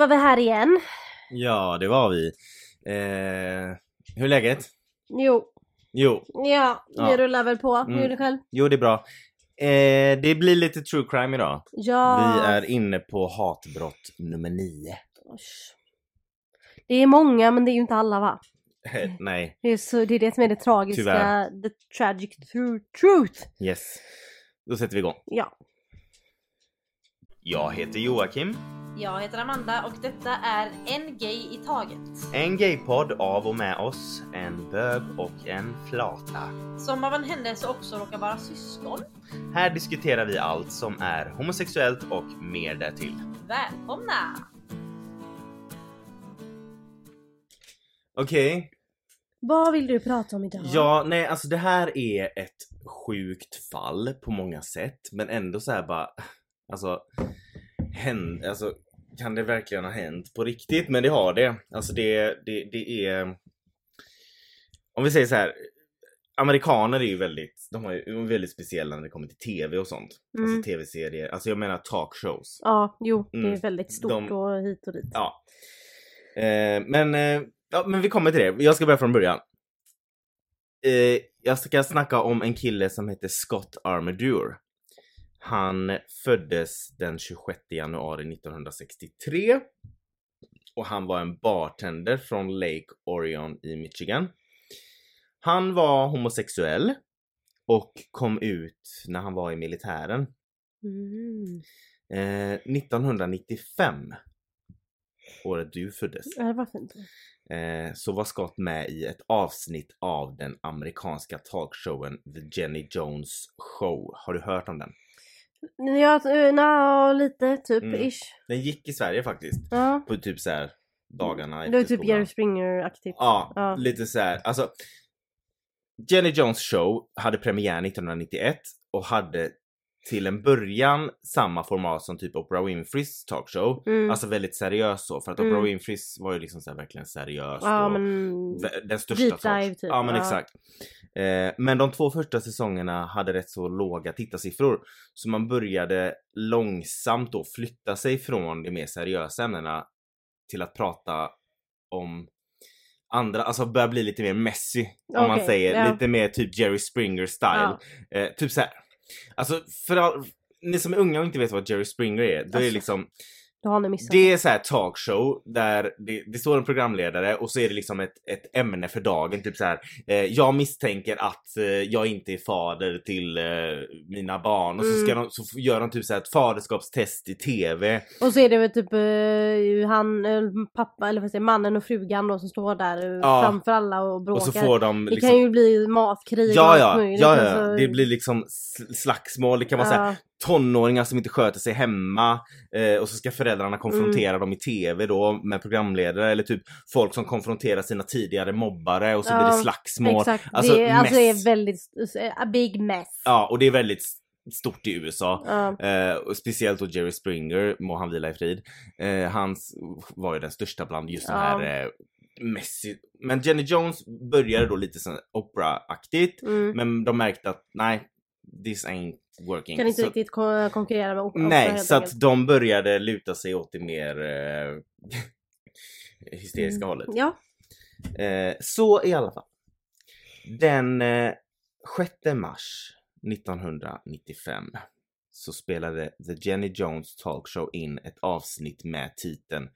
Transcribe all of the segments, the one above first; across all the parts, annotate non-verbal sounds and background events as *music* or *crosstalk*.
var vi här igen. Ja, det var vi. Eh, hur är läget? Jo, Jo, ja, vi Ja. rullar väl på. Hur Mm. är det själv? jo det är bra. Eh, det blir lite true crime idag. Ja. Vi är inne på hatbrott nummer nio. Osh. Det är många men det är ju inte alla va? Nej, Det är, så, det är det som är det tragiska, Tyvärr. the tragic tru- truth. yes. Då sätter vi igång. Ja. Jag heter Joakim. Jag heter Amanda och detta är En Gay i Taget. En gaypodd av och med oss, en bög och en flata. Som av en händelse också råkar vara syskon. Här diskuterar vi allt som är homosexuellt och mer därtill. Välkomna! Okej, Vad vill du prata om idag? Ja, nej alltså det här är ett sjukt fall på många sätt men ändå så här bara alltså, händ, alltså kan det verkligen ha hänt på riktigt? Men det har det. Alltså det, det, det är om vi säger så här amerikaner är ju väldigt, de har ju väldigt speciella när det kommer till tv och sånt. Mm. Alltså tv-serier, alltså jag menar talkshows. Ja, jo, det är Mm. väldigt stort De- och hit och dit. Ja. Eh, men, eh, ja, men vi kommer till det. Jag ska börja från början. Eh, jag ska snacka om en kille som heter Scott Armadure. Han föddes den 26 januari 1963. Och han var en bartender från Lake Orion i Michigan. Han var homosexuell och kom ut när han var i militären. Mm. Eh, 1995, året du föddes, Ja, det var fint. eh, så var Scott med i ett avsnitt av den amerikanska talkshowen The Jenny Jones Show. Har du hört om den? Ja, nå, lite typ Mm. ish. Den gick i Sverige faktiskt. Ja. På typ så här dagarna Det var efter typ. Jerry Springer-aktigt. Ja, Ja. lite så här. Alltså, Jenny Jones show hade premiär 1991 och hade till en början samma format som typ Oprah Winfreys talkshow. Mm. Alltså väldigt seriös så för att Mm. Oprah Winfreys var ju liksom så verkligen seriös ja och men... den största deep dive typ. Ja men Ja. exakt. Eh, men de två första säsongerna hade rätt så låga tittarsiffror. Så man började långsamt då flytta sig från de mer seriösa ämnena till att prata om andra, alltså börja bli lite mer messy om man Okej, säger. ja. Lite mer typ Jerry Springer style. Eh, typ så här. Alltså för all, ni som är unga och inte vet vad Jerry Springer är, då är det Alltså, liksom Då har ni missat. det är så här talkshow där det, det står en programledare och så är det liksom ett, ett ämne för dagen. Typ så här. Eh, jag misstänker att eh, jag inte är fader till eh, mina barn och så, ska Mm. de, så gör de typ så här ett faderskapstest i TV. Och så är det väl typ eh, han, eh, pappa eller vad säger mannen och frugan då som står där eh, Ja. framför alla och bråkar. Och så får de Det liksom... kan ju bli matkrig och Ja, allt ja, möjligt, ja, alltså. ja, det blir liksom sl- slagsmål. Det kan vara så här, Ja. Tonåringar som inte sköter sig hemma eh, och så ska föräldrarna konfrontera Mm. dem i TV då med programledare eller typ folk som konfronterar sina tidigare mobbare och så Ja, blir det slagsmål. Exakt, Alltså, det, är- alltså det är väldigt, a big mess. Ja, och det är väldigt stort i USA. Ja. Eh, och speciellt då Jerry Springer, må han vila i frid. Eh, hans var ju den största bland just de Ja. här eh, Messi. Men Jenny Jones började då lite som opera-aktigt. Mm. Men de märkte att nej, this ain't working. Kan inte så, riktigt ko- konkurrera med opera nej, så enkelt. att de började luta sig åt det mer eh, *laughs* hysteriska Mm. hållet. Ja. Eh, så i alla fall. Den eh, 6 mars 1995 så spelade The Jenny Jones Talkshow in ett avsnitt med titeln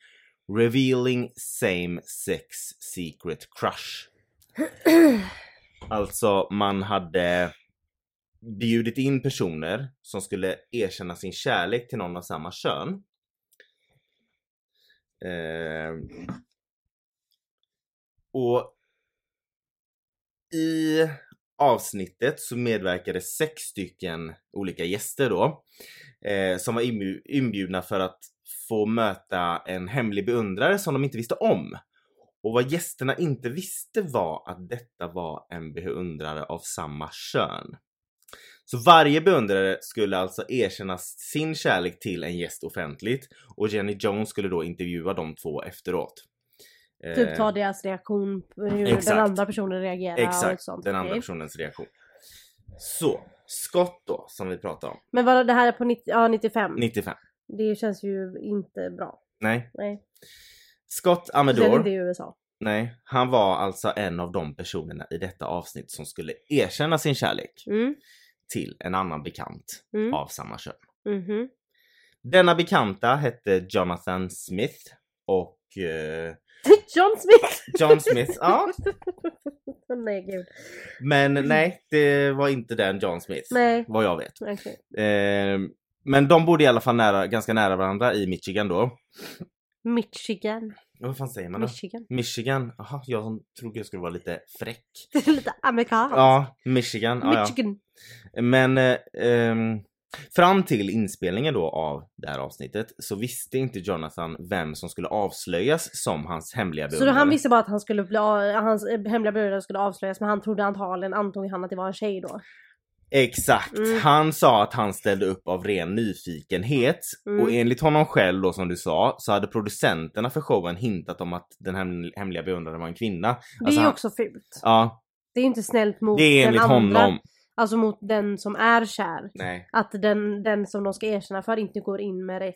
Revealing Same Sex Secret Crush. *clears throat* Alltså man hade bjudit in personer som skulle erkänna sin kärlek till någon av samma kön. Eh, och i avsnittet så medverkade sex stycken olika gäster då. Eh, som var inbjudna för att få möta en hemlig beundrare som de inte visste om. Och vad gästerna inte visste var att detta var en beundrare av samma kön. Så varje beundrare skulle alltså erkänna sin kärlek till en gäst offentligt och Jenny Jones skulle då intervjua de två efteråt. Typ Eh, ta deras reaktion, hur exakt. den andra personen reagerar och Exakt, sånt. den andra personens reaktion. Så, Scott då, som vi pratade om. Men vad det här är på 90, ja, 95? 95. Det känns ju inte bra. Nej. Nej. Scott Amador, inte i USA. nej, han var alltså en av de personerna i detta avsnitt som skulle erkänna sin kärlek Mm. Till en annan bekant Mm. av samma kön. Mhm. Denna bekanta hette Jonathan Smith och eh, *laughs* John Smith! John Smith, ja. *laughs* Nej gud. Men nej, det var inte den John Smith. Nej. Vad jag vet. Okej. Eh, men de bodde i alla fall nära, ganska nära varandra i Michigan då. Michigan. Vad fan säger man då? Michigan. Michigan? Jaha, jag som trodde jag skulle vara lite fräck. *laughs* Lite amerikanskt. Ja, Michigan. Ja, ja. Michigan. Men eh, ehm, fram till inspelningen då av det här avsnittet så visste inte Jonathan vem som skulle avslöjas som hans hemliga Så beundrare. han visste bara att han skulle bli, hans eh, hemliga beundrare skulle avslöjas men han trodde antagligen, antog han att det var en tjej då. Exakt. Mm. Han sa att han ställde upp av ren nyfikenhet Mm. och enligt honom själv då som du sa så hade producenterna för showen hintat om att den hem- hemliga beundraren var en kvinna. Det Alltså är han- också fult. Ja, Det är inte snällt mot det är den enligt andra. honom. Alltså mot den som är kär. Nej. Att den, den som de ska erkänna för inte går in med rätt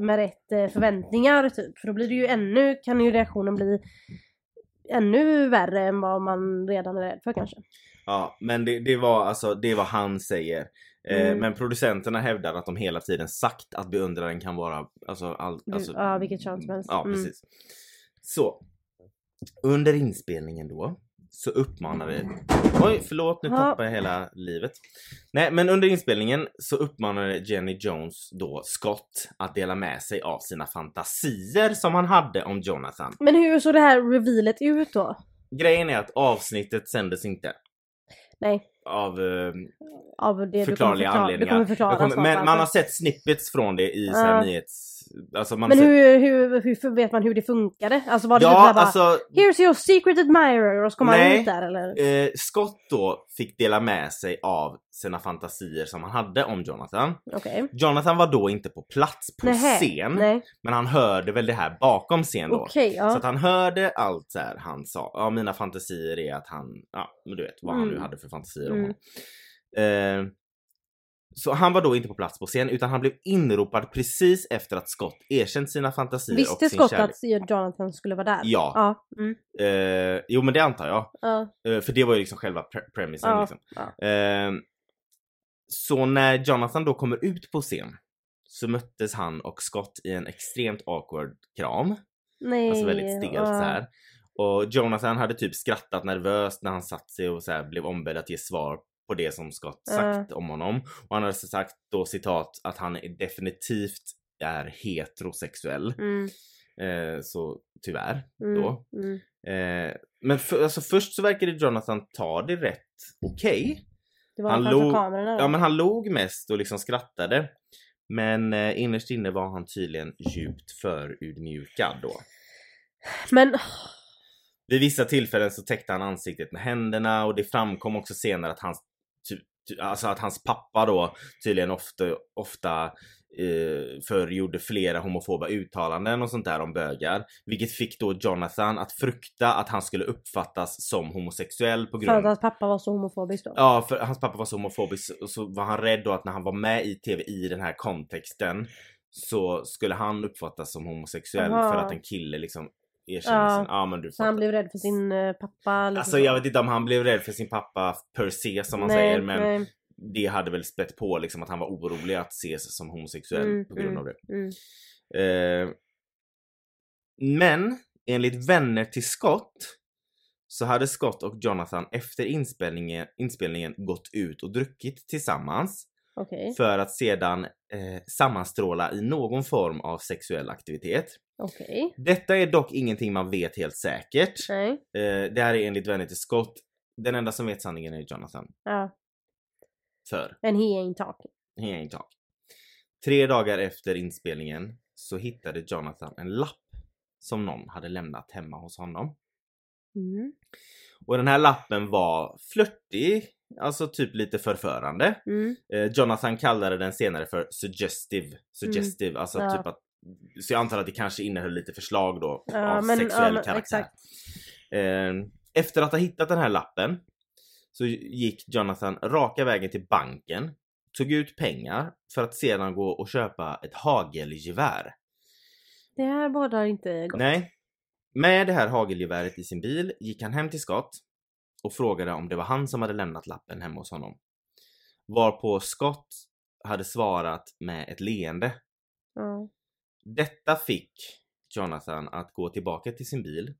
med rätt eh, förväntningar typ. För då blir det ju ännu, kan ju reaktionen bli ännu värre än vad man redan är rädd för kanske. Ja, men det, det var alltså det var han säger. Eh, Mm. Men producenterna hävdar att de hela tiden sagt att beundraren kan vara alltså, all, alltså ja, vilket kön som helst. Ja, Mm. precis. Så. Under inspelningen då så uppmanade... Oj, förlåt nu Ja. tappar jag hela livet. Nej, men under inspelningen så uppmanade Jenny Jones då Scott att dela med sig av sina fantasier som han hade om Jonathan. Men hur såg det här revealet ut då? Grejen är att avsnittet sändes inte. Nej, Av eh, av det förklarliga förklara. Anledningar. förklara kommer- men varför. man har sett snippets från det i så Ja. nyhets... Alltså Men hur, hur, hur vet man hur det funkade? Alltså var det typ Ja, såhär bara alltså Here's your secret admirer och så kom han ut där eller? eh, Scott då fick dela med sig av sina fantasier som han hade om Jonathan. Okej. Jonathan var då inte på plats på Nähä, scen, Nej. men han hörde väl det här bakom scen då. Så ja. att han hörde allt så här han sa. Ja, mina fantasier är att han, ja, men du vet vad han nu Mm. hade för fantasier om Mm. honom. Eh, så han var då inte på plats på scen utan han blev inropad precis efter att Scott erkänt sina fantasier och Visste sin Scott kärlek. att Jonathan skulle vara där? Ja. Ja. Mm. Eh, jo men det antar jag. ja. Eh, för det var ju liksom själva pre- premisen. Ja, Liksom. Eh, så när Jonathan då kommer ut på scen så möttes han och Scott i en extremt awkward kram. Nej. Alltså väldigt stelt ja. så här. Och Jonathan hade typ skrattat nervöst när han satt sig och så blev ombedd att ge svar på det som Scott sagt om honom. Och han hade så sagt då citat att han definitivt är heterosexuell. Mm. Eh, så tyvärr Mm. då. Mm. Eh, men för, alltså först så verkade Jonathan ta det rätt okej. Det var Han framför log- kamerorna då. Ja men han log mest och liksom skrattade. Men eh, innerst inne var han tydligen djupt förödmjukad då. Men Vid vissa tillfällen så täckte han ansiktet med händerna och det framkom också senare att hans, alltså att hans pappa då tydligen ofta, ofta eh, förr gjorde flera homofoba uttalanden och sånt där om bögar. Vilket fick då Jonathan att frukta att han skulle uppfattas som homosexuell på för grund att hans pappa var så homofobisk då? Ja, för hans pappa var så homofobisk och så var han rädd då att när han var med i TV i den här kontexten så skulle han uppfattas som homosexuell Aha. för att en kille liksom erkänner Ja. men du Så han blev rädd för sin eh, pappa? Liksom Alltså så. jag vet inte om han blev rädd för sin pappa per se som man nej, säger men Nej. det hade väl spett på liksom att han var orolig att ses som homosexuell Mm, på grund mm. av det. Mm. Eh, men enligt vänner till Scott så hade Scott och Jonathan efter inspelningen, inspelningen gått ut och druckit tillsammans Okej, för att sedan eh, sammanstråla i någon form av sexuell aktivitet. okej. Detta är dock ingenting man vet helt säkert. Nej. Eh, det här är enligt till Scott. Den enda som vet sanningen är Jonathan. Ja. För And he ain't talking. he ain't talk. Tre dagar efter inspelningen så hittade Jonathan en lapp som någon hade lämnat hemma hos honom. Mm. Och den här lappen var flörtig, alltså typ lite förförande. Mm. Eh, Jonathan kallade den senare för suggestive. Suggestive, alltså Mm. Ja. typ att... Så jag antar att det kanske innehöll lite förslag då Ja, av men- sexuell ja, karaktär. Eh, efter att ha hittat den här lappen så gick Jonathan raka vägen till banken, tog ut pengar för att sedan gå och köpa ett hagelgevär. Det här bådar inte gott. Nej. Med det här hagelgeväret i sin bil gick han hem till Scott och frågade om det var han som hade lämnat lappen hemma hos honom. Varpå Scott hade svarat med ett leende. Ja. Detta fick Jonathan att gå tillbaka till sin bil,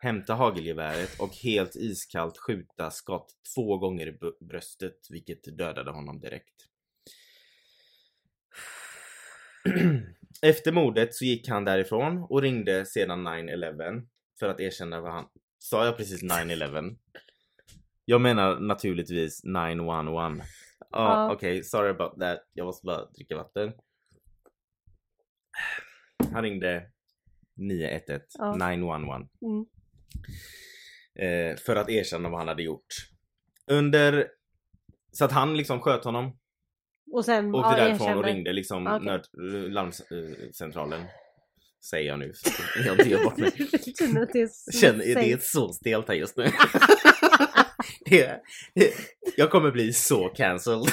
hämta hagelgeväret och helt iskallt skjuta Scott två gånger i bröstet vilket dödade honom direkt. *clears throat* *clears throat* Efter mordet så gick han därifrån och ringde sedan 9-11 för att erkänna vad han... Sa jag precis 9-11? Jag menar naturligtvis 911. Ja, Ja. okej, sorry about that. Jag måste bara dricka vatten. Han ringde 911, Ja. 911. Mm. Eh, för att erkänna vad han hade gjort. Under... Så att han liksom sköt honom, Och sen åkte ja, därifrån och ringde liksom Okej. nöd, larmcentralen. Säger jag nu. så Jag inte bort mig. Känner att det är Känner, det är så stelt här just nu. *laughs* det, det, jag kommer bli så cancelled. *laughs*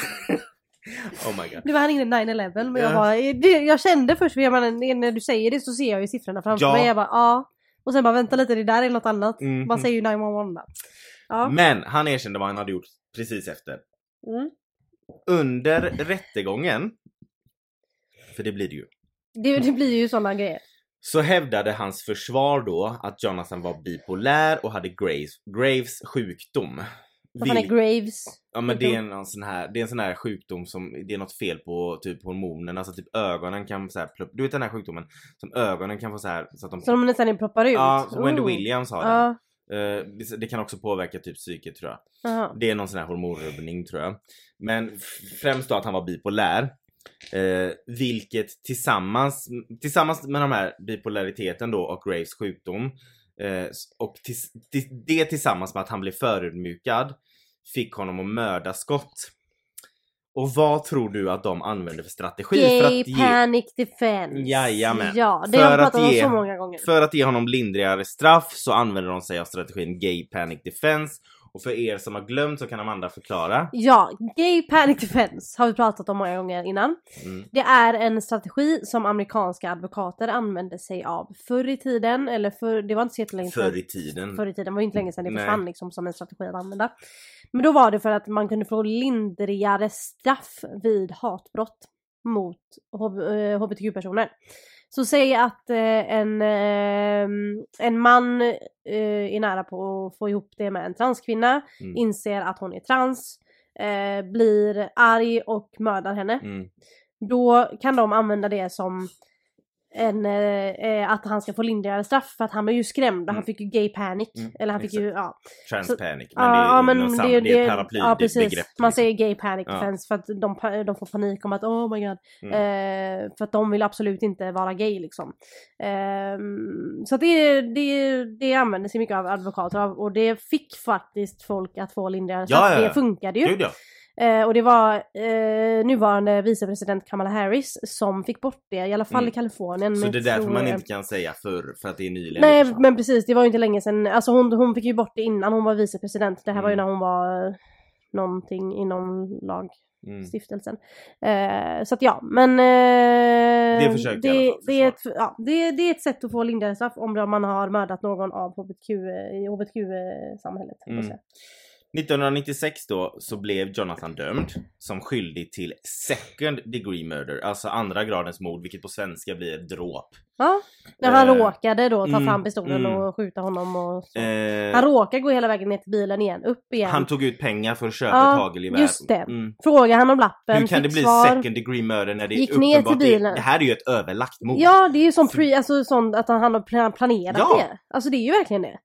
oh my god. Nu var han i 9-11 men jag, Ja. bara, det, jag kände först, när du säger det så ser jag ju siffrorna framför Ja. mig. Jag bara ja. Och sen bara vänta lite, det där är något annat. Mhm. Man säger ju 911 där. Ja. Men han erkände vad han hade gjort precis efter. Mm. Under rättegången, för det blir det ju, Det, det blir ju sådana grejer. så hävdade hans försvar då att Jonathan var bipolär och hade Graves, Graves sjukdom. Vad fan är Graves? Ja men det är en sån här, det är en sån här sjukdom som, det är något fel på typ hormonerna, alltså typ ögonen kan så här du vet den här sjukdomen som ögonen kan få så här så att de Som de nästan ploppar ut? Ja, Wendy. Williams har den. Eh, det- kan också påverka typ psyket tror jag. Jaha. Det är någon sån här hormonrubbning tror jag. Men främst då att han var bipolär. Eh, vilket tillsammans, tillsammans med de här bipolariteten då och Graves sjukdom eh, och till, det tillsammans med att han blev förödmjukad fick honom att mörda Scott. Och vad tror du att de använde för strategi för Gay att ge, panic defense. Jajamän. Ja, det För har jag att pratat om ge- så många gånger. för att ge honom lindrigare straff så använder de sig av strategin Gay Panic Defense. Och för er som har glömt så kan Amanda förklara. Ja, gay panic defense har vi pratat om många gånger innan. Mm. Det är en strategi som amerikanska advokater använde sig av förr i tiden, eller för, det var inte så jättelänge sedan. Förr i tiden. Förr i tiden, var inte länge sedan det Nej. försvann liksom som en strategi att använda. Men då var det för att man kunde få lindrigare straff vid hatbrott mot H- eh, hbtq-personer. Så säg att eh, en, eh, en man eh, är nära på att få ihop det med en transkvinna, Mm. inser att hon är trans, eh, blir arg och mördar henne. Mm. Då kan de använda det som en, eh, eh, att han ska få lindrigare straff för att han blev ju skrämd och han Mm. fick ju gay panic. Mm, Eller han fick ju, ja. Trans Så- panic. Men Ja, det är, ja, men sam- det, det är paraply ja, precis. begrepp. Man liksom. säger gay panic Ja. defense för att de, de får panik om att oh my god. Mm. Eh, för att de vill absolut inte vara gay liksom. Ehm, så det, det, det använder sig mycket av advokater och det fick faktiskt folk att få lindrigare straff. Ja, ja, ja. Det funkade ju. Gud ja. Eh, och det var eh, nuvarande vicepresident Kamala Harris som fick bort det, i alla fall Mm. i Kalifornien. Så det är därför tror- man inte kan säga förr, för att det är nyligen. Nej liksom. men precis, det var ju inte länge sedan. Alltså hon, hon fick ju bort det innan hon var vicepresident. Det här var ju Mm. när hon var eh, någonting inom lagstiftelsen. Mm. Eh, så att ja, men... Eh, Det försökte i alla det, fall det, är ett, ja, det, det är ett sätt att få lindrigare straff om man har mördat någon av HBTQ, i HBTQ-samhället. att Mm. Säga. 1996 då så blev Jonathan dömd som skyldig till second degree murder, alltså andra gradens mord, vilket på svenska blir dråp. Ja, när han Eh, råkade då ta mm, fram pistolen mm. och skjuta honom och så. Eh, Han råkar gå hela vägen ner till bilen igen, upp igen. han tog ut pengar för att köpa Ja, ett hagelgevär. just det. Mm. Frågar han om lappen, Hur kan det bli svar. second degree murder när det är Gick ner uppenbart till bilen. Det, det här är ju ett överlagt mord. Ja, det är ju som pre, alltså sånt att han har pla- planerat Ja. det. Alltså det är ju verkligen det.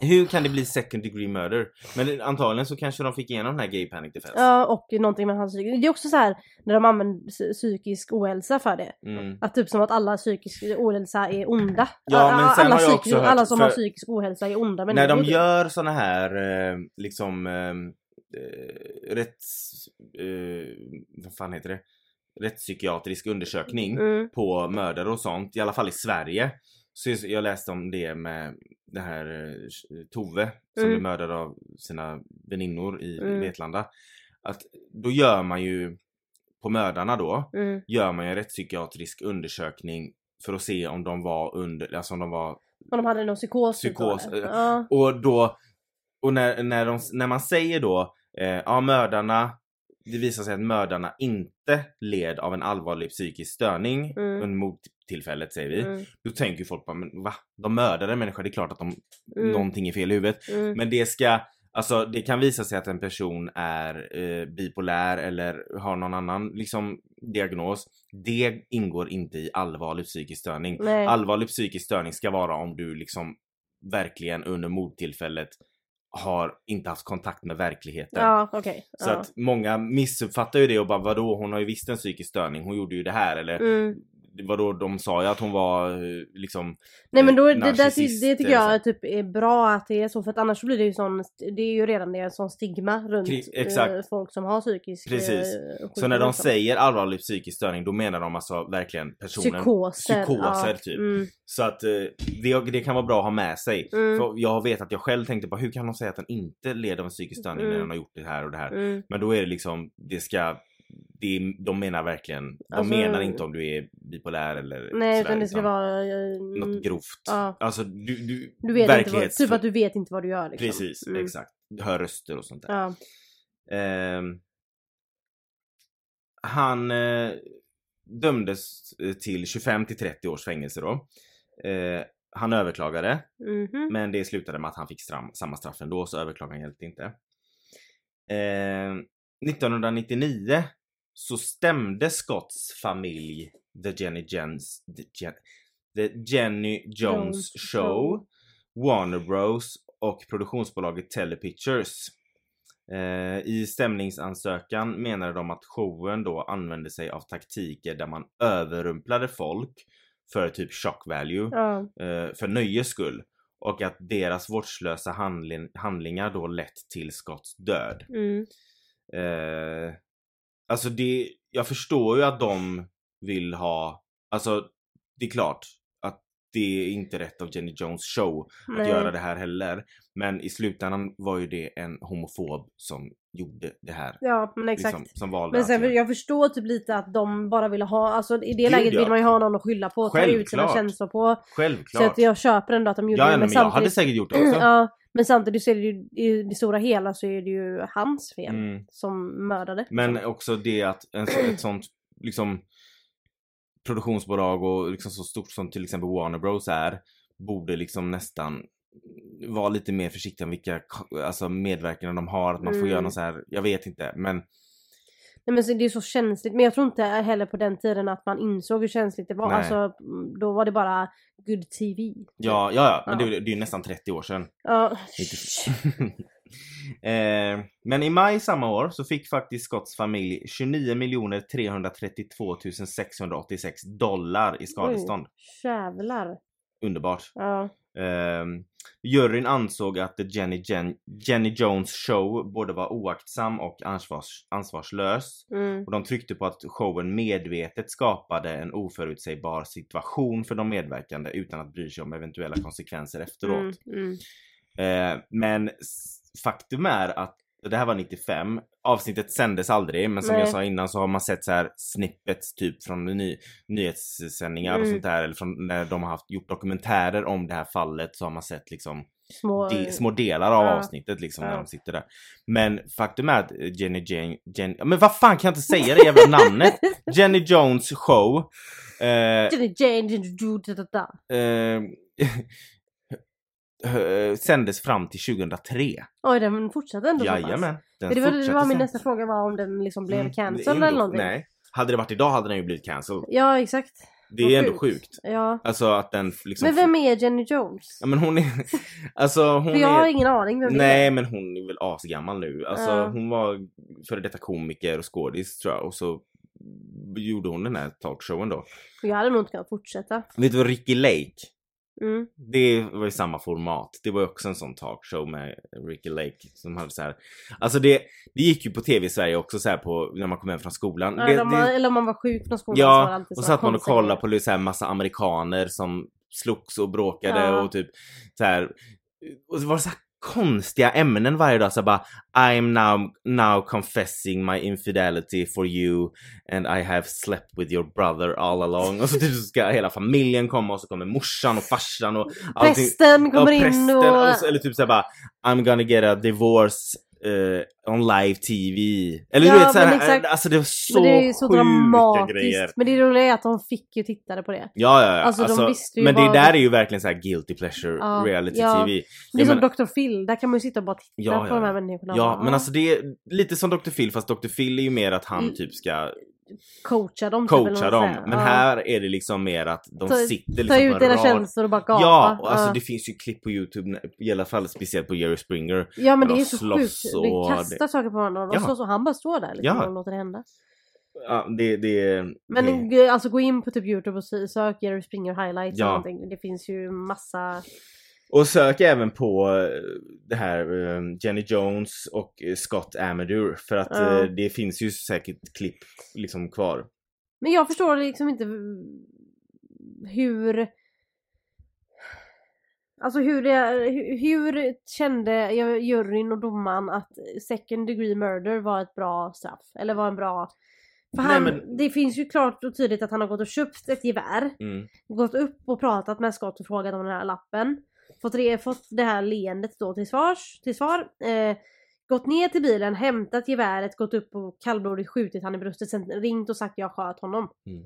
Hur kan det bli second degree murder? Men antagligen så kanske de fick igenom den här gay panic defense. Ja, och någonting med hans psykisk... Det är också så här när de använder psy- psykisk ohälsa för det. Mm. Att typ som att alla psykisk ohälsa är onda. Ja, men sen alla, har jag också hört- alla som har psykisk ohälsa är onda När människor. de gör såna här eh, liksom eh, eh, rätts... Eh, vad fan heter det? Rättspsykiatrisk undersökning Mm. på mördare och sånt, i alla fall i Sverige. Så jag- läste om det med det här eh, Tove som Mm. blev mördad av sina väninnor i Mm. Vetlanda. Att då gör man ju på mördarna då Mm. gör man ju en rättspsykiatrisk undersökning för att se om de var under, alltså om de var Om de hade någon psykos. då, Psykos, eller? eh, Ja. och då, och när, när, de, när man säger då, eh, ja mördarna, det visar sig att mördarna inte led av en allvarlig psykisk störning Mm. under mordtillfället säger vi. Mm. Då tänker ju folk bara, men va? De mördade en människa, det är klart att de, Mm. någonting är fel i huvudet. Mm. Men det ska, alltså det kan visa sig att en person är eh, bipolär eller har någon annan liksom diagnos. Det ingår inte i allvarlig psykisk störning. Nej. Allvarlig psykisk störning ska vara om du liksom verkligen under mordtillfället har inte haft kontakt med verkligheten. Ja, okej. Så ja. att många missuppfattar ju det och bara vadå hon har ju visst en psykisk störning, hon gjorde ju det här eller Mm. Vadå de sa ju att hon var eh, liksom Nej men då, det, det, det, tycker jag typ är bra att det är så för att annars blir det ju sån, det är ju redan det en sån stigma runt exakt. eh, folk som har psykisk Precis. eh, Så sjukdom när de liksom. säger allvarlig psykisk störning då menar de alltså verkligen personen Psykoser. psykoser, ja. typ. Mm, Så att det, det kan vara bra att ha med sig. Mm. För jag vet att jag själv tänkte på hur kan de säga att den inte leder av en psykisk störning när Mm. den har gjort det här och det här. mm. Men då är det liksom, det ska det, de menar verkligen, de Alltså- menar inte om du är bipolär eller Nej sådär, utan det ska vara... eh, något grovt. Ja. Alltså du, du, Du vet inte vad, verklighets- typ att du vet inte vad du gör liksom. Precis, Mm. exakt. Du hör röster och sånt där. Ja. Ehm, han eh, dömdes eh, till 25 till 30 års fängelse då. Eh, han överklagade Mhm. men det slutade med att han fick samma straff ändå så överklagan hjälpte inte. Eh, 1999 så stämde Scotts familj The Jenny, Jens, the, Jen, the Jenny Jones Show. Warner Bros och produktionsbolaget Telepictures. Eh, I stämningsansökan menade de att showen då använde sig av taktiker där man överrumplade folk för typ shock value Ja. eh, för nöjes skull. Och att deras vårdslösa handling, handlingar då lett till Scotts död. Mm. Eh, alltså det, jag förstår ju att de vill ha, alltså det är klart att det är inte rätt av Jenny Jones show att Nej. göra det här heller. Men i slutändan var ju det en homofob som gjorde det här. Ja men exakt. Liksom, som valde Men sen att- jag förstår typ lite att de bara ville ha, alltså i det Gud, läget ja. vill man ju ha någon att skylla på, ta ut sina känslor på. Självklart. Så att jag köper ändå att de gjorde ja, det. ja, men jag hade säkert gjort det också. *clears throat* ja, men samtidigt så är det ju i det stora hela så är det ju hans fel Mm. som mördade. Men också det att en, ett sånt liksom produktionsbolag och liksom så stort som till exempel Warner Bros är borde liksom nästan vara lite mer försiktiga med vilka alltså medverkande de har, att man får Mm. göra något så här, jag vet inte men Nej men så det är så känsligt, men jag tror inte heller på den tiden att man insåg hur känsligt det var. Nej. Alltså mm, då var det bara good TV. ja, ja, ja men Ja. Det, det är ju nästan 30 år sedan. Ja. *laughs* Eh, men i maj samma år så fick faktiskt Scotts familj 29 332 686 dollar i skadestånd. Jävlar. Underbart. Ja. Um, juryn ansåg att The Jenny, Jen, Jenny Jones show både var oaktsam och ansvars, ansvarslös. Mm. Och de tryckte på att showen medvetet skapade en oförutsägbar situation för de medverkande utan att bry sig om eventuella konsekvenser efteråt. Mm. Mm. Eh, men faktum är att det här var 95, avsnittet sändes aldrig men som Nej. jag sa innan så har man sett så här snippets typ från ny, nyhetssändningar och Mm. sånt där eller från när de har haft, gjort dokumentärer om det här fallet så har man sett liksom Små... de, små delar av Ja. avsnittet liksom när Ja. de sitter där. Men faktum är att Jenny Jane, Jen, men vad fan kan jag inte säga det jävla *laughs* namnet? Jenny Jones show eh, Jenny Jane, Jenny Ju, da, da, da. eh, *laughs* eh, sändes fram till 2003. Oj den fortsatte ändå. Jajamän. Den Men det var, det var min sen. nästa fråga var om den liksom blev Mm, cancelled det eller någonting. Nej. Hade det varit idag hade den ju blivit cancelled. Ja exakt. Det är ändå sjukt. Ja. Alltså att den liksom... Men vem är Jenny Jones? Ja men hon är... *laughs* Alltså hon För jag har är... ingen aning vem det Nej är. men hon är väl asgammal nu. Alltså Ja. hon var före detta komiker och skådis tror jag och så gjorde hon den här talkshowen då. Jag hade nog inte kunnat fortsätta. Vet du vad Ricky Lake? Mm. Det var ju samma format. Det var ju också en sån talkshow med Ricky Lake som hade så här. Alltså det, det gick ju på tv i Sverige också så här på när man kom hem från skolan. Ja, det, eller, om man, det, eller om man var sjuk från skolan så var det ja, alltid och så satt man och kollade på så här massa amerikaner som slogs och bråkade Ja. och typ så här. Och så var det så här konstiga ämnen varje dag. Så bara I am now, now confessing my infidelity for you and I have slept with your brother all along. Och så typ ska hela familjen komma och så kommer morsan och farsan och allting. Prästen kommer Ja, in prästen, och... så- eller typ såhär bara I'm gonna get a divorce on live TV. Eller Ja, du vet såhär, exakt. alltså det var så, Men det är så dramatiskt. grejer. Men det roliga är att de fick ju tittare på det. Ja, ja, ja. Alltså, de visste ju men det där är ju verkligen så här guilty pleasure Ja, reality ja. TV. Det är som Dr. Phil, där kan man ju sitta och bara titta Ja, på ja, de här människorna. Ja, men alltså det är lite som Dr. Phil fast Dr. Phil är ju mer att han Mm. typ ska coacha dem. typ, eller coacha vad dem. Men Ja. här är det liksom mer att de Ta- sitter Ta liksom ut en era rad. känslor och bara gapa. Ja, och alltså ja. det finns ju klipp på Youtube, i alla fall speciellt på Jerry Springer. ja men det de är så sjukt. och Det kastar saker på varandra och Ja. slåss och han bara står där liksom Ja. och låter det hända. Ja, det, det, Men det, alltså gå in på typ Youtube och sö- sök Jerry Springer highlights Ja. någonting. Det finns ju massa... Och sök även på eh, det här eh, Jenny Jones och Scott Amador för att Ja. eh, det finns ju säkert klipp liksom kvar. Men jag förstår liksom inte hur... Alltså hur, det, hur kände juryn och domaren att second degree murder var ett bra straff? Eller var en bra... För Nej, han, men- Det finns ju klart och tydligt att han har gått och köpt ett gevär. Mm. Gått upp och pratat med Scott och frågat om den här lappen. Fått, re, fått det här leendet då till, svars, till svar. Eh, gått ner till bilen, hämtat geväret, gått upp och kallblodigt skjutit han i bröstet. Sen ringt och sagt jag sköt honom. Mm.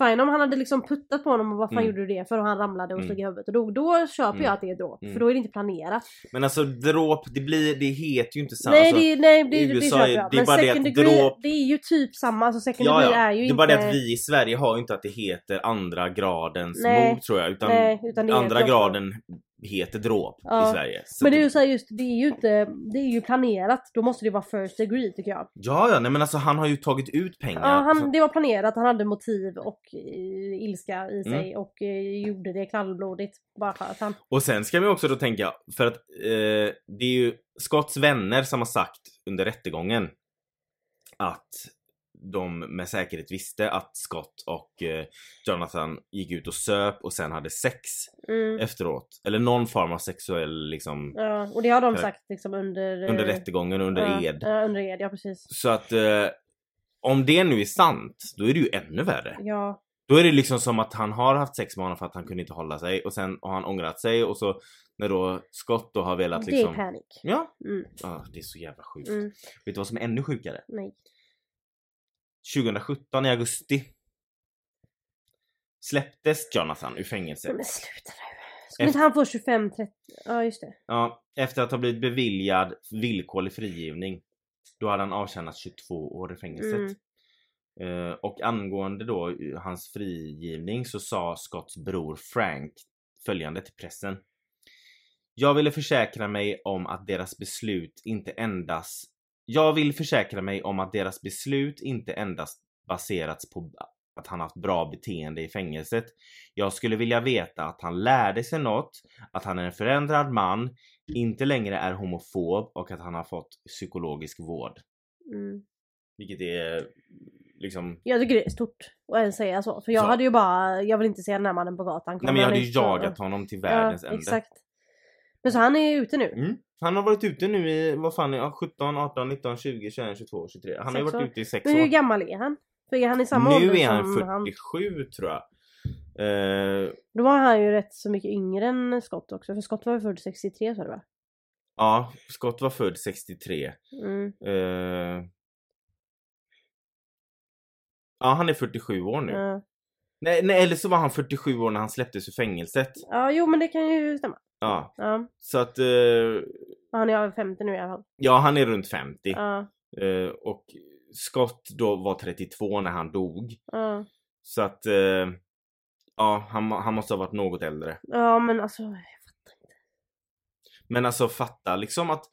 Fine om han hade liksom puttat på honom och vad fan Mm. gjorde du det för? Och han ramlade och Mm. slog i huvudet och dog. Då köper Mm. jag att det är dråp. Mm. För då är det inte planerat. Men alltså dråp, det blir, det heter ju inte samma. nej, det, nej det, i det, USA köper är- jag. det är Men bara det second att degree, dråp- det är ju typ samma. Alltså second Ja, ja. är ju det är inte... bara det att vi i Sverige har ju inte att det heter andra gradens Nej. mord tror jag. Utan, Nej, utan det andra graden heter dråp Ja. i Sverige. Så Men det är ju så här just, det är ju inte, det är ju planerat. Då måste det vara first degree tycker jag. Ja, ja, nej men alltså han har ju tagit ut pengar. Ja, han, det var planerat, han hade motiv och eh, ilska i sig Mm. och eh, gjorde det kallblodigt. Bara för att han... Och sen ska vi också då tänka, för att eh, det är ju Scotts vänner som har sagt under rättegången att de med säkerhet visste att Scott och eh, Jonathan gick ut och söp och sen hade sex Mm. efteråt. Eller någon form av sexuell liksom Ja, och det har de sagt liksom under... eh, under rättegången, under ja, ed. Ja, under ed, ja precis. Så att eh, om det nu är sant, då är det ju ännu värre. Ja, Då är det liksom som att han har haft sex med honom för att han kunde inte hålla sig och sen har han ångrat sig och så när då Scott då har velat det liksom... är panik. Ja, Mm. ah, det är så jävla sjukt. Mm. Vet du vad som är ännu sjukare? Nej. 2017 i augusti släpptes Jonathan ur fängelset. Men sluta nu. Skulle inte han få 25-30? Ja just det. Ja, efter att ha blivit beviljad villkorlig frigivning. Då hade han avtjänat 22 år i fängelset. Mm. Eh, och angående då eh, hans frigivning så sa Scotts bror Frank följande till pressen. Jag ville försäkra mig om att deras beslut inte endast Jag vill försäkra mig om att deras beslut inte endast baserats på att han haft bra beteende i fängelset. Jag skulle vilja veta att han lärde sig något, att han är en förändrad man, inte längre är homofob och att han har fått psykologisk vård. Mm. Vilket är liksom Jag tycker det är stort att ens säga så. För jag Så. hade ju bara, jag vill inte se den här mannen på gatan. Nej men jag hade ju så- jagat honom till världens ja, ände. exakt. Men så han är ute nu. Mm. Han har varit ute nu i, vad fan, ja, 17, 18, 19, 20, 21, 22, 23. Han har ju varit år. ute i sex Men hur år. gammal är han? För är han i samma ålder Nu är han som han... 47 tror jag. Eh, Då var han ju rätt så mycket yngre än Scott också. För Scott var ju född 63 sa du va? ja, Scott var född 63. Mm. Eh, ja, han är 47 år nu. Ja. Nej, nej, eller så var han 47 år när han släpptes ur fängelset. ja, jo men det kan ju stämma. Ja, Ja. så att eh, Han är över 50 nu i alla fall. ja, han är runt 50. Ja. Eh, och Scott då var 32 när han dog. Ja. Så att eh, ja, han, han måste ha varit något äldre. Ja men alltså. jag fattar inte. Men alltså fatta liksom att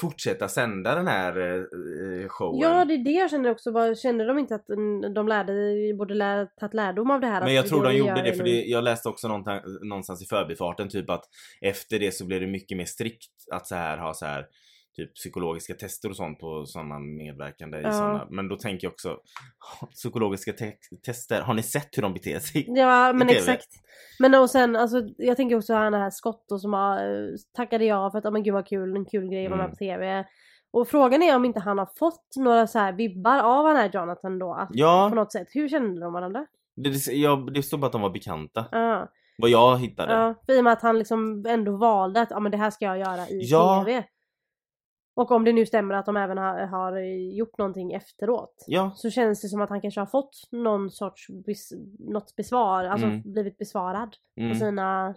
fortsätta sända den här eh, showen. Ja det är det jag känner också. Bara, kände de inte att mm, de lärde, borde lä, tagit lärdom av det här? Men jag tror de gjorde det för det, jag läste också någonstans, någonstans i förbifarten typ att efter det så blev det mycket mer strikt att så här ha så här typ psykologiska tester och sånt på sådana medverkande i Ja. såna. Men då tänker jag också psykologiska te- tester, har ni sett hur de beter sig? Ja men exakt. Men och sen alltså jag tänker också han här Scott då som har eh, tackade ja för att ja men gud vad kul, en kul grej att vara Mm. med på TV. Och frågan är om inte han har fått några så här vibbar av den här Jonathan då. Att, På Ja, något sätt. Hur kände de varandra? det, det, jag, det står bara att de var bekanta. Ja. Vad jag hittade. Ja, för i och med att han liksom ändå valde att ja, men det här ska jag göra i Ja. TV. Och om det nu stämmer att de även har, har gjort någonting efteråt. Ja, Så känns det som att han kanske har fått någon sorts bes, något besvar, alltså Mm. blivit besvarad mm. på sina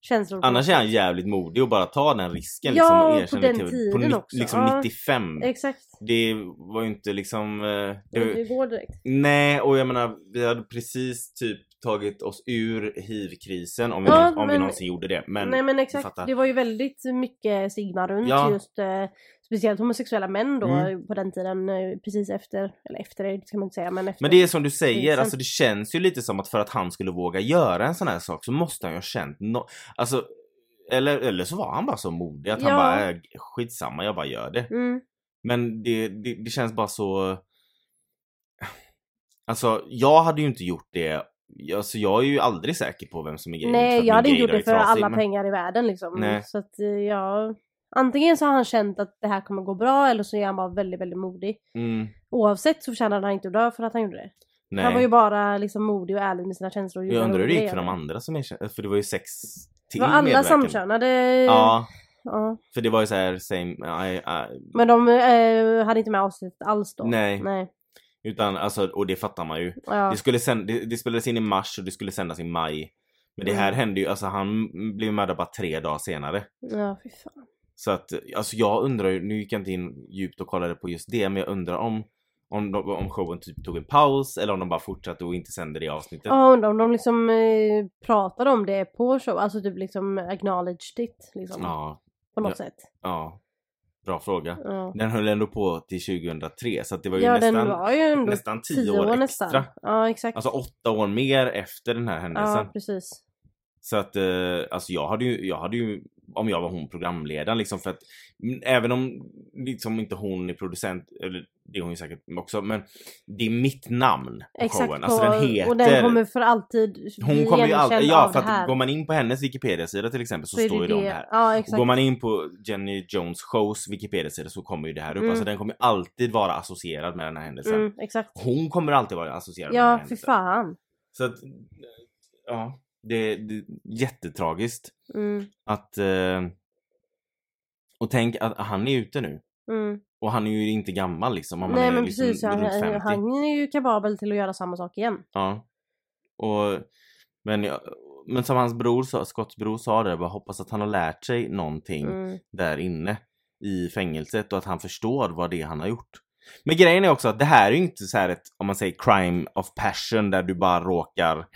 känslor. Annars är han jävligt modig och bara ta den risken Ja, liksom och på den till- tiden på också. liksom Ja. 95. Exakt. Det var ju inte liksom... eh, Det, det går direkt. nej, och jag menar vi hade precis typ tagit oss ur hiv-krisen om vi, Ja, någon- om vi men- någonsin gjorde det. Men, Nej men exakt, det var ju väldigt mycket stigma runt Ja. just eh, speciellt homosexuella män då Mm. på den tiden eh, precis efter, eller efter det kan man inte säga men efter. Men det är som du säger, Krisen. alltså det känns ju lite som att för att han skulle våga göra en sån här sak så måste han ju ha känt no- Alltså eller, eller så var han bara så modig att han Ja. bara äh, skitsamma jag bara gör det. Mm. Men det, det, det känns bara så Alltså jag hade ju inte gjort det Alltså jag är ju aldrig säker på vem som är gay. Nej jag hade inte gjort det för är trasig, alla men- pengar i världen liksom. Nej. Så att eh, ja, antingen så har han känt att det här kommer gå bra eller så är han bara väldigt väldigt modig. Mm, Oavsett så förtjänade han inte att dö för att han gjorde det. nej. Han var ju bara liksom modig och ärlig med sina känslor. och jag undrar hur det gick för de andra som erkände, för det var ju sex till var alla samkönade. Ja, ja. för det var ju så här same, I, I, Men de eh, hade inte med avsnittet alls då. Nej. Nej. Utan alltså, och det fattar man ju. Ja. Det, skulle sänd, det, det spelades in i mars och det skulle sändas i maj. Men det här Mm. hände ju, alltså han blev mördad bara tre dagar senare. ja, fy fan. Så att, alltså jag undrar ju, nu gick jag inte in djupt och kollade på just det, men jag undrar om om, de, om showen typ tog en paus eller om de bara fortsatte och inte sände det avsnittet. Ja, undrar om de liksom eh, pratade om det på show, alltså typ liksom acknowledged it liksom. Ja, På något Ja. sätt. ja. Bra fråga. Ja. Den höll ändå på till 2003 så det var ju Ja nästan, var ju nästan 10 år, extra. nästan. Ja exakt. Alltså åtta år mer efter den här händelsen. ja precis. Så att eh, alltså jag hade ju, jag hade ju om jag var hon programledaren liksom för att även om liksom inte hon är producent, eller det är hon ju säkert också, men det är mitt namn på Exakt showen. Alltså den heter... och den kommer för alltid hon kommer ju alltid, ja för att går man in på hennes Wikipedia-sida till exempel så, är står ju det här. Ja går man in på Jenny Jones shows Wikipedia-sida så kommer ju det här upp. Mm. Alltså den kommer alltid vara associerad med den här händelsen. Mm, exakt. Hon kommer alltid vara associerad med den här Ja fy händelsen. fan. Så att, ja, det, det är jättetragiskt Mm, att... Eh, och tänk att han är ute nu. mm. Och han är ju inte gammal liksom. Om han Nej är men liksom precis, han, runt 50. han är ju kapabel till att göra samma sak igen. Ja. Och, men, men som hans bror sa, Scotts bror sa det, bara hoppas att han har lärt sig någonting Mm. där inne i fängelset och att han förstår vad det är han har gjort. Men grejen är också att det här är ju inte så här ett, om man säger crime of passion där du bara råkar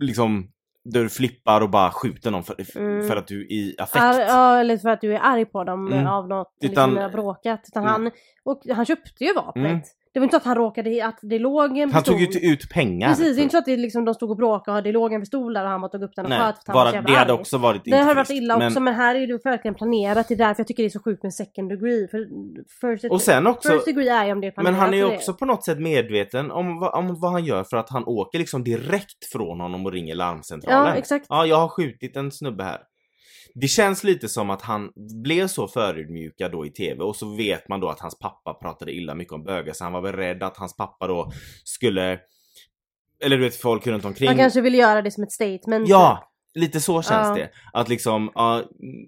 liksom där du flippar och bara skjuter någon för, Mm. för att du är i affekt. Ar, ja eller för att du är arg på dem Mm. av något, Utan- liksom, har bråkat. Utan Mm. han, och han köpte ju vapnet. Det var inte så att han råkade, att det låg en han pistol. tog ju inte ut pengar. Precis, det är inte så att det liksom, de stod och bråkade och det låg en pistol där och han bara tog upp den och Nej, sköt för att han var så bara, jävla det hade arg. också varit Det hade varit illa men- också men här är det verkligen planerat. Det är därför jag tycker det är så sjukt med second degree. För first, Och sen också, first degree är ju om det är planerat. men han är ju det. också på något sätt medveten om, vad- om vad han gör för att han åker liksom direkt från honom och ringer larmcentralen. Ja exakt. Ja, jag har skjutit en snubbe här. Det känns lite som att han blev så förödmjukad då i TV och så vet man då att hans pappa pratade illa mycket om bögar så han var väl rädd att hans pappa då skulle eller du vet folk runt omkring. Han kanske ville göra det som ett statement. Ja! Lite så känns Ja. det. Att liksom, ja,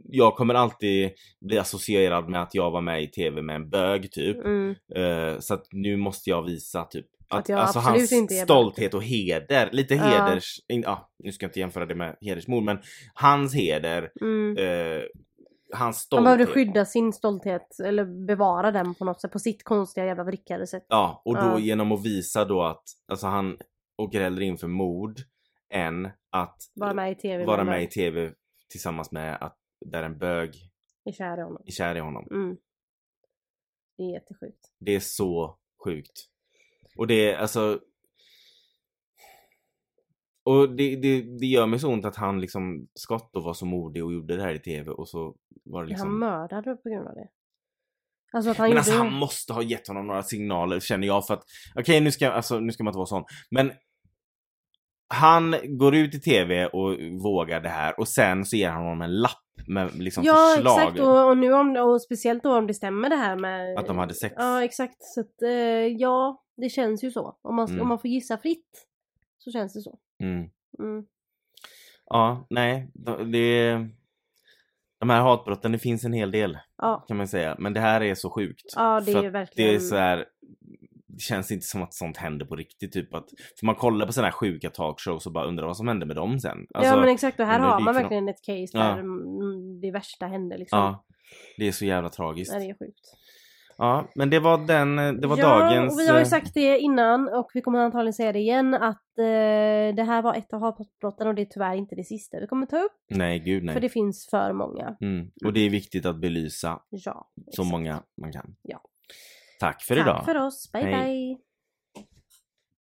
jag kommer alltid bli associerad med att jag var med i TV med en bög typ. Mm. Eh, så att nu måste jag visa typ att, Att jag alltså absolut hans inte är stolthet och heder, lite Ja. heders, in, ja, nu ska jag inte jämföra det med hedersmord men hans heder, Mm. eh, hans Han stolthet. behövde skydda sin stolthet, eller bevara den på något sätt, på sitt konstiga jävla vrickade sätt. Ja, och då Ja. genom att visa då att alltså han åker hellre in för mord än att Vara med i TV. vara med i TV tillsammans med att där en bög är kär i honom. är kär i honom. Mm. Det är jättesjukt. Det är så sjukt. Och det är alltså... Och det, det, det gör mig så ont att han liksom, Scott då var så modig och gjorde det här i TV och så var det liksom... Han mördade på grund av det. Alltså att han men gjorde... alltså han måste ha gett honom några signaler känner jag för att, okej nu ska, alltså, nu ska man inte vara sån, men han går ut i TV och vågar det här och sen så ger han honom en lapp med liksom Ja förslag. exakt och, och nu om och speciellt då om det stämmer det här med Att de hade sex. Ja exakt så att eh, ja det känns ju så. Om man, Mm. om man får gissa fritt så känns det så. Mm. Mm. Ja, nej, det... De här hatbrotten, det finns en hel del Ja, kan man säga. Men det här är så sjukt. ja det är ju verkligen. Det är så här, det känns inte som att sånt händer på riktigt. Typ att, för man kollar på sådana här sjuka talkshows och bara undrar vad som hände med dem sen. Alltså, ja men exakt och här har man verkligen ett case Ja. där mm, det värsta hände liksom. ja, det är så jävla tragiskt. Nej, det är sjukt. Ja, men det var den, det var ja, dagens... och vi har ju eh, sagt det innan och vi kommer antagligen säga det igen att eh, det här var ett av hatbrotten och det är tyvärr inte det sista vi kommer ta upp. Nej, gud nej. För det finns för många. Mm. Och det är viktigt att belysa Ja. så exakt. många man kan. Ja. Tack för Tack idag. för oss. Bye Hej. bye.